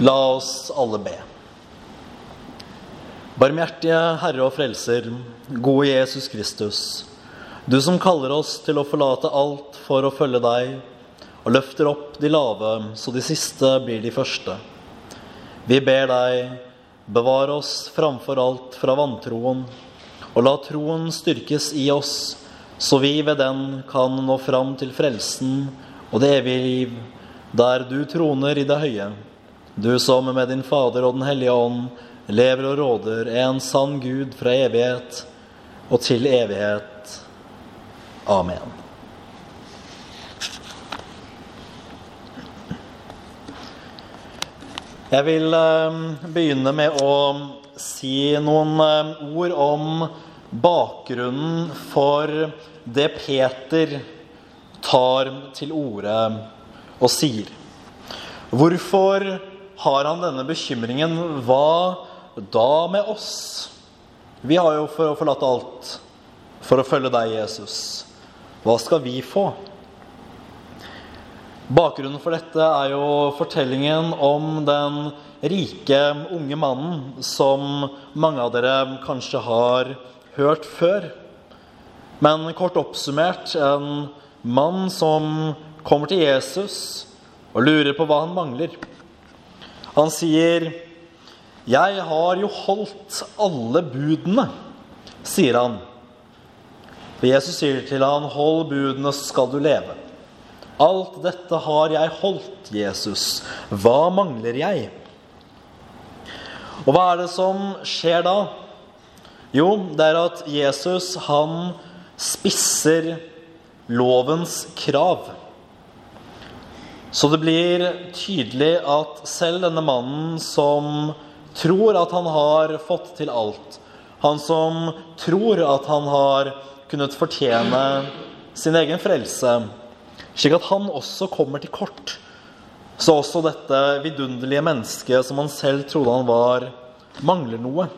La oss alle be. Barmhjertige Herre og Frelser, gode Jesus Kristus. Du som kaller oss til å forlate alt for å følge deg, og løfter opp de lave så de siste blir de første. Vi ber deg, bevare oss framfor alt fra vantroen, og la troen styrkes i oss, så vi ved den kan nå fram til frelsen og det evige liv, der du troner i det høye. Du som med din Fader og Den hellige ånd lever og råder, er en sann Gud fra evighet og til evighet. Amen. Jeg vil eh, begynne med å si noen eh, ord om bakgrunnen for det Peter tar til orde og sier. Hvorfor har han denne bekymringen? Hva da med oss? Vi har jo for å forlate alt for å følge deg, Jesus. Hva skal vi få? Bakgrunnen for dette er jo fortellingen om den rike, unge mannen som mange av dere kanskje har hørt før. Men kort oppsummert en mann som kommer til Jesus og lurer på hva han mangler. Han sier, 'Jeg har jo holdt alle budene', sier han. For Jesus sier til han, 'Hold budene, så skal du leve'. Alt dette har jeg holdt, Jesus. Hva mangler jeg? Og hva er det som skjer da? Jo, det er at Jesus, han spisser lovens krav. Så det blir tydelig at selv denne mannen som tror at han har fått til alt, han som tror at han har kunnet fortjene sin egen frelse, slik at han også kommer til kort. Så også dette vidunderlige mennesket som han selv trodde han var, mangler noe.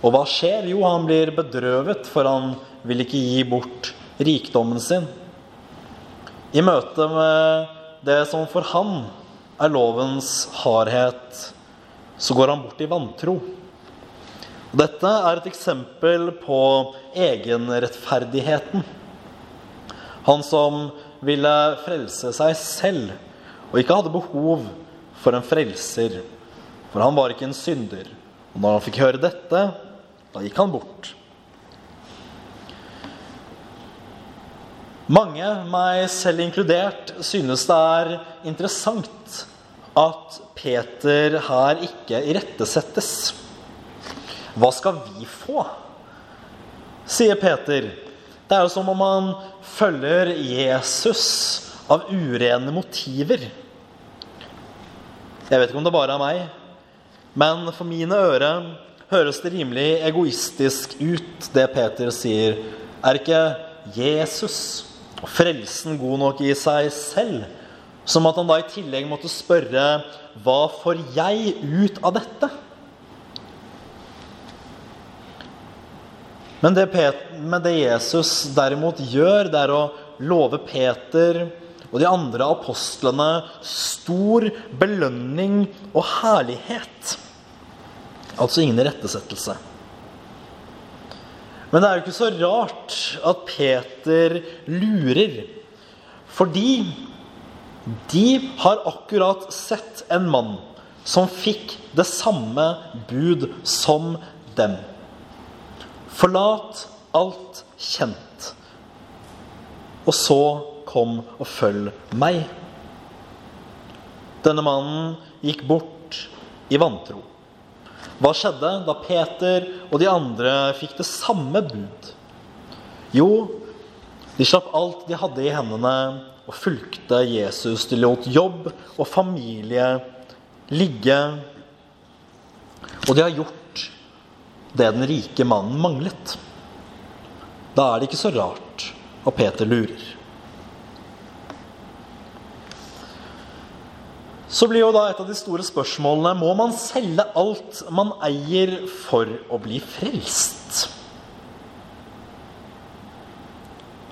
Og hva skjer? Jo, han blir bedrøvet, for han vil ikke gi bort rikdommen sin. I møte med det som for han er lovens hardhet, så går han bort i vantro. Dette er et eksempel på egenrettferdigheten. Han som ville frelse seg selv og ikke hadde behov for en frelser. For han var ikke en synder. Og når han fikk høre dette, da gikk han bort. Mange, meg selv inkludert, synes det er interessant at Peter her ikke irettesettes. Hva skal vi få? sier Peter. Det er jo som om han følger Jesus av urene motiver. Jeg vet ikke om det bare er meg, men for mine ører høres det rimelig egoistisk ut, det Peter sier. Er ikke Jesus frelsen god nok i seg selv? Som at han da i tillegg måtte spørre hva får jeg ut av dette? Men det, men det, Jesus derimot gjør, det er å love Peter og de andre apostlene stor belønning og herlighet. Altså ingen irettesettelse. Men det er jo ikke så rart at Peter lurer. Fordi de har akkurat sett en mann som fikk det samme bud som dem. Forlat alt kjent, og så kom og følg meg. Denne mannen gikk bort i vantro. Hva skjedde da Peter og de andre fikk det samme bud? Jo, de slapp alt de hadde i hendene, og fulgte Jesus. De lot jobb og familie ligge. Og de har gjort det den rike mannen manglet. Da er det ikke så rart at Peter lurer. Så blir jo da et av de store spørsmålene må man selge alt man eier for å bli frelst.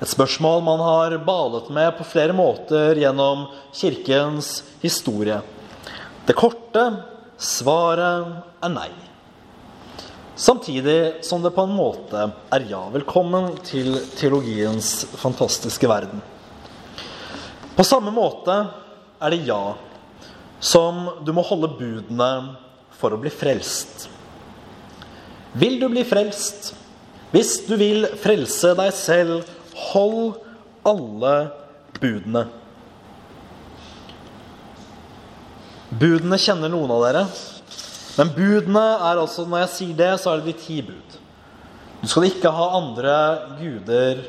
Et spørsmål man har balet med på flere måter gjennom kirkens historie. Det korte svaret er nei. Samtidig som det på en måte er ja. Velkommen til teologiens fantastiske verden. På samme måte er det ja som du må holde budene for å bli frelst. Vil du bli frelst? Hvis du vil frelse deg selv Hold alle budene. Budene kjenner noen av dere. Men budene er altså, når jeg sier det, så er det de ti bud. Du skal ikke ha andre guder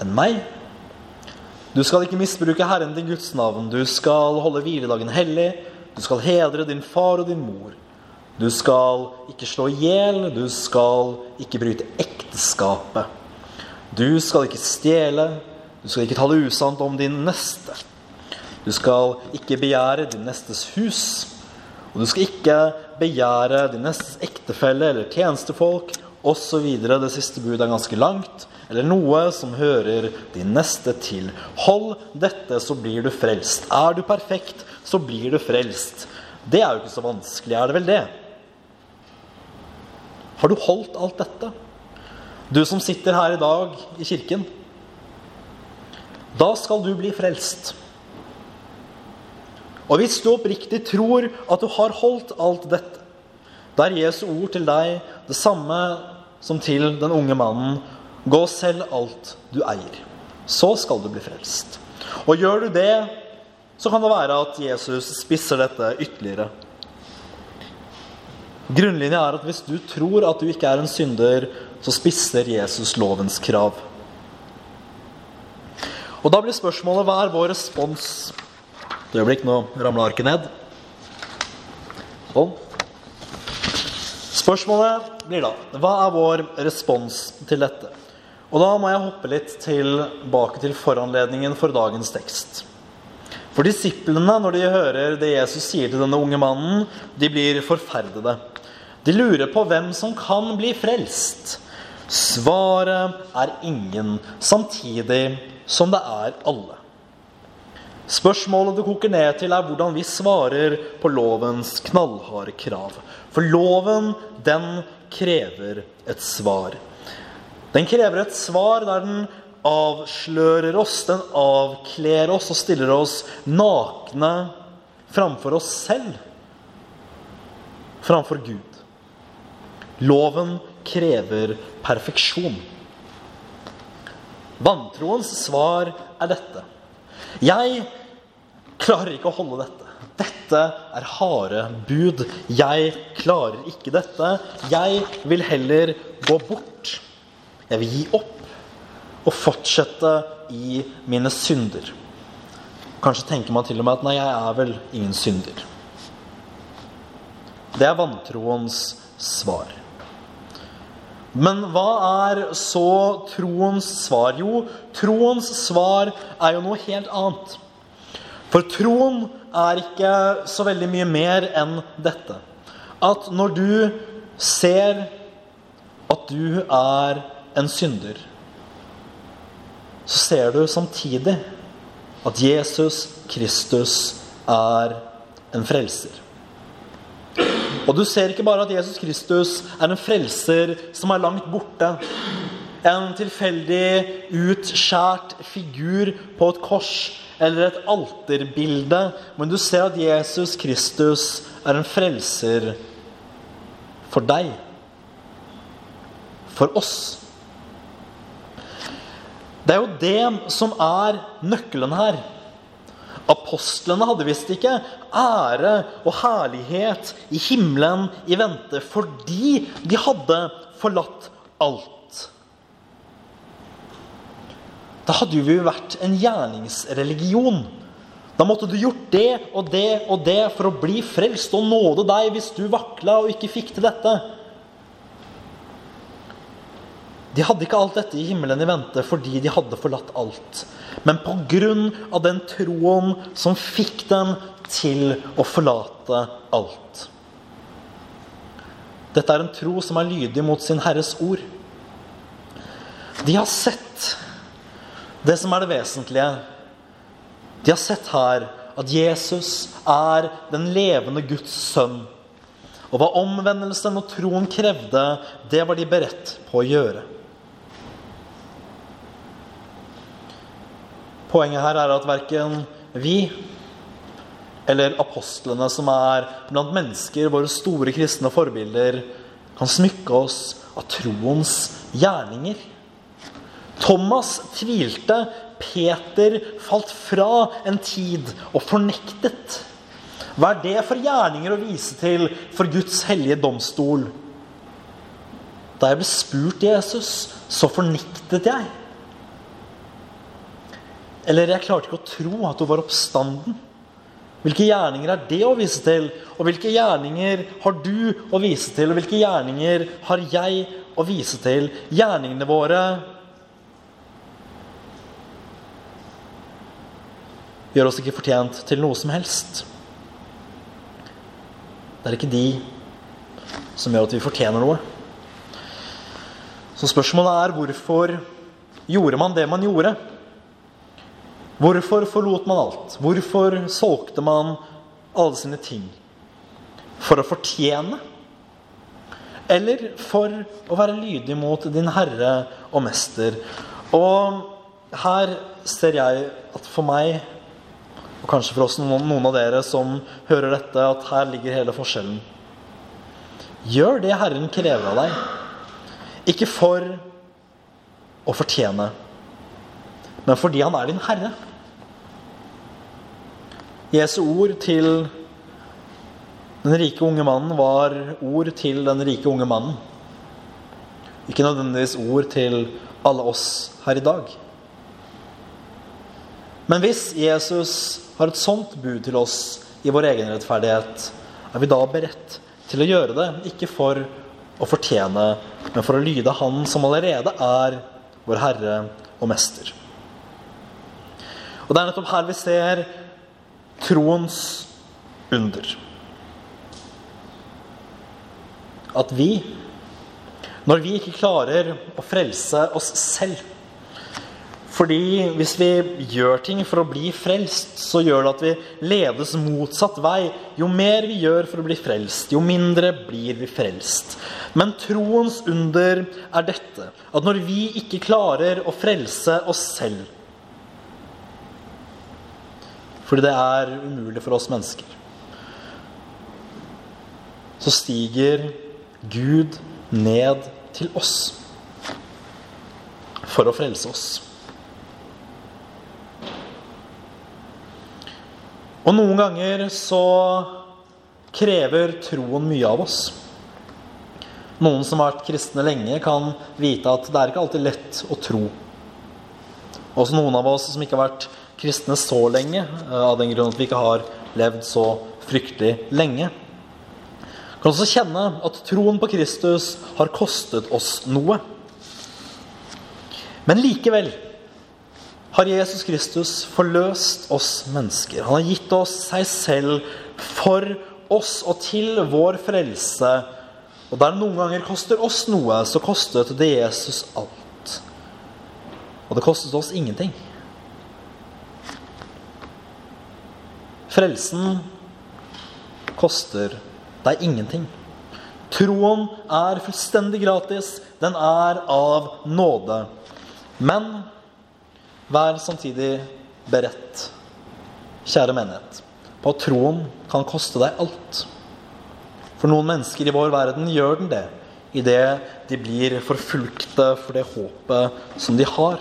enn meg. Du skal ikke misbruke Herren din Guds navn. Du skal holde hviledagen hellig. Du skal hedre din far og din mor. Du skal ikke slå i hjel. Du skal ikke bryte ekteskapet. Du skal ikke stjele. Du skal ikke tale usant om din neste. Du skal ikke begjære din nestes hus. Og du skal ikke begjære din nestes ektefelle eller tjenestefolk osv. Det siste budet er ganske langt. Eller noe som hører din neste til. Hold dette, så blir du frelst. Er du perfekt, så blir du frelst. Det er jo ikke så vanskelig, er det vel det? Har du holdt alt dette? Du som sitter her i dag i kirken. Da skal du bli frelst. Og hvis du oppriktig tror at du har holdt alt dette, da er Jesu ord til deg det samme som til den unge mannen. Gå selv alt du eier. Så skal du bli frelst. Og gjør du det, så kan det være at Jesus spisser dette ytterligere. Grunnlinja er at hvis du tror at du ikke er en synder, så spisser Jesus lovens krav. Og Da blir spørsmålet hva er vår respons? Et øyeblikk, nå ramler arket ned. Sånn. Spørsmålet blir da hva er vår respons til dette? Og Da må jeg hoppe litt tilbake til foranledningen for dagens tekst. For disiplene, når de hører det Jesus sier til denne unge mannen, de blir forferdede. De lurer på hvem som kan bli frelst. Svaret er ingen, samtidig som det er alle. Spørsmålet det koker ned til, er hvordan vi svarer på lovens knallharde krav. For loven, den krever et svar. Den krever et svar der den avslører oss, den avkler oss og stiller oss nakne framfor oss selv. Framfor Gud. Loven krever perfeksjon. Vantroens svar er dette. Jeg klarer ikke å holde dette. Dette er harde bud. Jeg klarer ikke dette. Jeg vil heller gå bort. Jeg vil gi opp og fortsette i mine synder. Kanskje tenker man til og med at nei, jeg er vel ingen synder. Det er vantroens svar. Men hva er så troens svar? Jo, troens svar er jo noe helt annet. For troen er ikke så veldig mye mer enn dette. At når du ser at du er en synder, så ser du samtidig at Jesus Kristus er en frelser. Og du ser ikke bare at Jesus Kristus er en frelser som er langt borte. En tilfeldig utskjært figur på et kors eller et alterbilde. Men du ser at Jesus Kristus er en frelser for deg. For oss. Det er jo det som er nøkkelen her. Apostlene hadde visst ikke ære og herlighet i himmelen i vente fordi de hadde forlatt alt. Da hadde vi jo vært en gjerningsreligion. Da måtte du gjort det og det og det for å bli frelst og nåde deg hvis du vakla og ikke fikk til dette. De hadde ikke alt dette i himmelen i vente fordi de hadde forlatt alt. Men pga. den troen som fikk dem til å forlate alt. Dette er en tro som er lydig mot sin Herres ord. De har sett Det som er det vesentlige De har sett her at Jesus er den levende Guds sønn. Og hva omvendelsen og troen krevde, det var de beredt på å gjøre. Poenget her er at verken vi eller apostlene, som er blant mennesker, våre store kristne forbilder, kan smykke oss av troens gjerninger. Thomas tvilte. Peter falt fra en tid og fornektet. Hva er det for gjerninger å vise til for Guds hellige domstol? Da jeg ble spurt Jesus, så fornektet jeg. Eller jeg klarte ikke å tro at du var oppstanden. Hvilke gjerninger er det å vise til? Og hvilke gjerninger har du å vise til? Og hvilke gjerninger har jeg å vise til? Gjerningene våre gjør oss ikke fortjent til noe som helst. Det er ikke de som gjør at vi fortjener noe. Så spørsmålet er hvorfor gjorde man det man gjorde? Hvorfor forlot man alt? Hvorfor solgte man alle sine ting? For å fortjene? Eller for å være lydig mot din herre og mester? Og her ser jeg at for meg, og kanskje for oss noen, av dere som hører dette, at her ligger hele forskjellen. Gjør det Herren krever av deg. Ikke for å fortjene, men fordi han er din herre. Jesu ord til den rike unge mannen var ord til den rike unge mannen. Ikke nødvendigvis ord til alle oss her i dag. Men hvis Jesus har et sånt bud til oss i vår egen rettferdighet, er vi da beredt til å gjøre det, ikke for å fortjene, men for å lyde Han som allerede er vår Herre og Mester. Og Det er nettopp her vi ser troens under. At vi, når vi ikke klarer å frelse oss selv fordi hvis vi gjør ting for å bli frelst, så gjør det at vi ledes motsatt vei. Jo mer vi gjør for å bli frelst, jo mindre blir vi frelst. Men troens under er dette at når vi ikke klarer å frelse oss selv, fordi det er umulig for oss mennesker. Så stiger Gud ned til oss for å frelse oss. Og noen ganger så krever troen mye av oss. Noen som har vært kristne lenge, kan vite at det er ikke alltid lett å tro. Også noen av oss som ikke har vært kristne så lenge, eh, av den grunn at vi ikke har levd så fryktelig lenge. Vi Kan også kjenne at troen på Kristus har kostet oss noe. Men likevel har Jesus Kristus forløst oss mennesker. Han har gitt oss seg selv for oss og til vår frelse. Og der noen ganger koster oss noe, så kostet det Jesus alt. Og det kostet oss ingenting. Frelsen koster deg ingenting. Troen er fullstendig gratis. Den er av nåde. Men vær samtidig beredt, kjære menighet, på at troen kan koste deg alt. For noen mennesker i vår verden gjør den det idet de blir forfulgte for det håpet som de har.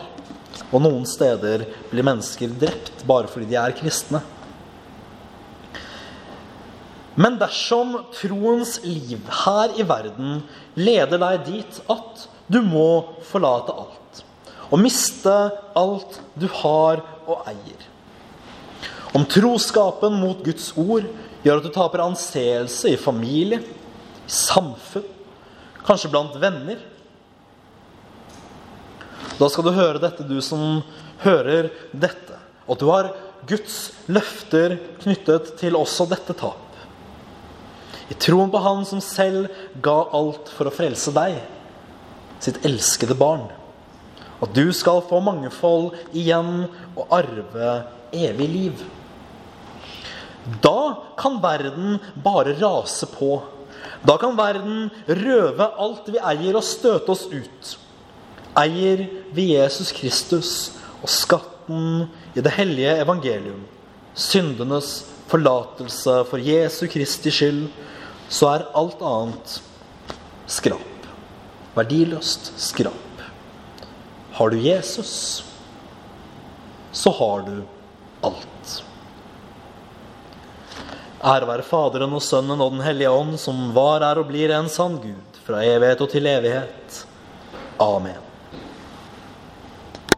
Og noen steder blir mennesker drept bare fordi de er kristne. Men dersom troens liv her i verden leder deg dit at du må forlate alt og miste alt du har og eier Om troskapen mot Guds ord gjør at du taper anseelse i familie, i samfunn, kanskje blant venner Da skal du høre dette, du som hører dette, og du har Guds løfter knyttet til også dette tap. I troen på Han som selv ga alt for å frelse deg, sitt elskede barn. At du skal få mangefold igjen og arve evig liv. Da kan verden bare rase på. Da kan verden røve alt vi eier, og støte oss ut. Eier vi Jesus Kristus og skatten i det hellige evangelium, syndenes forlatelse for Jesu Kristi skyld, så er alt annet skrap. Verdiløst skrap. Har du Jesus, så har du alt. Ære være Faderen og Sønnen og Den hellige ånd, som var, er og blir en sann Gud, fra evighet og til evighet. Amen.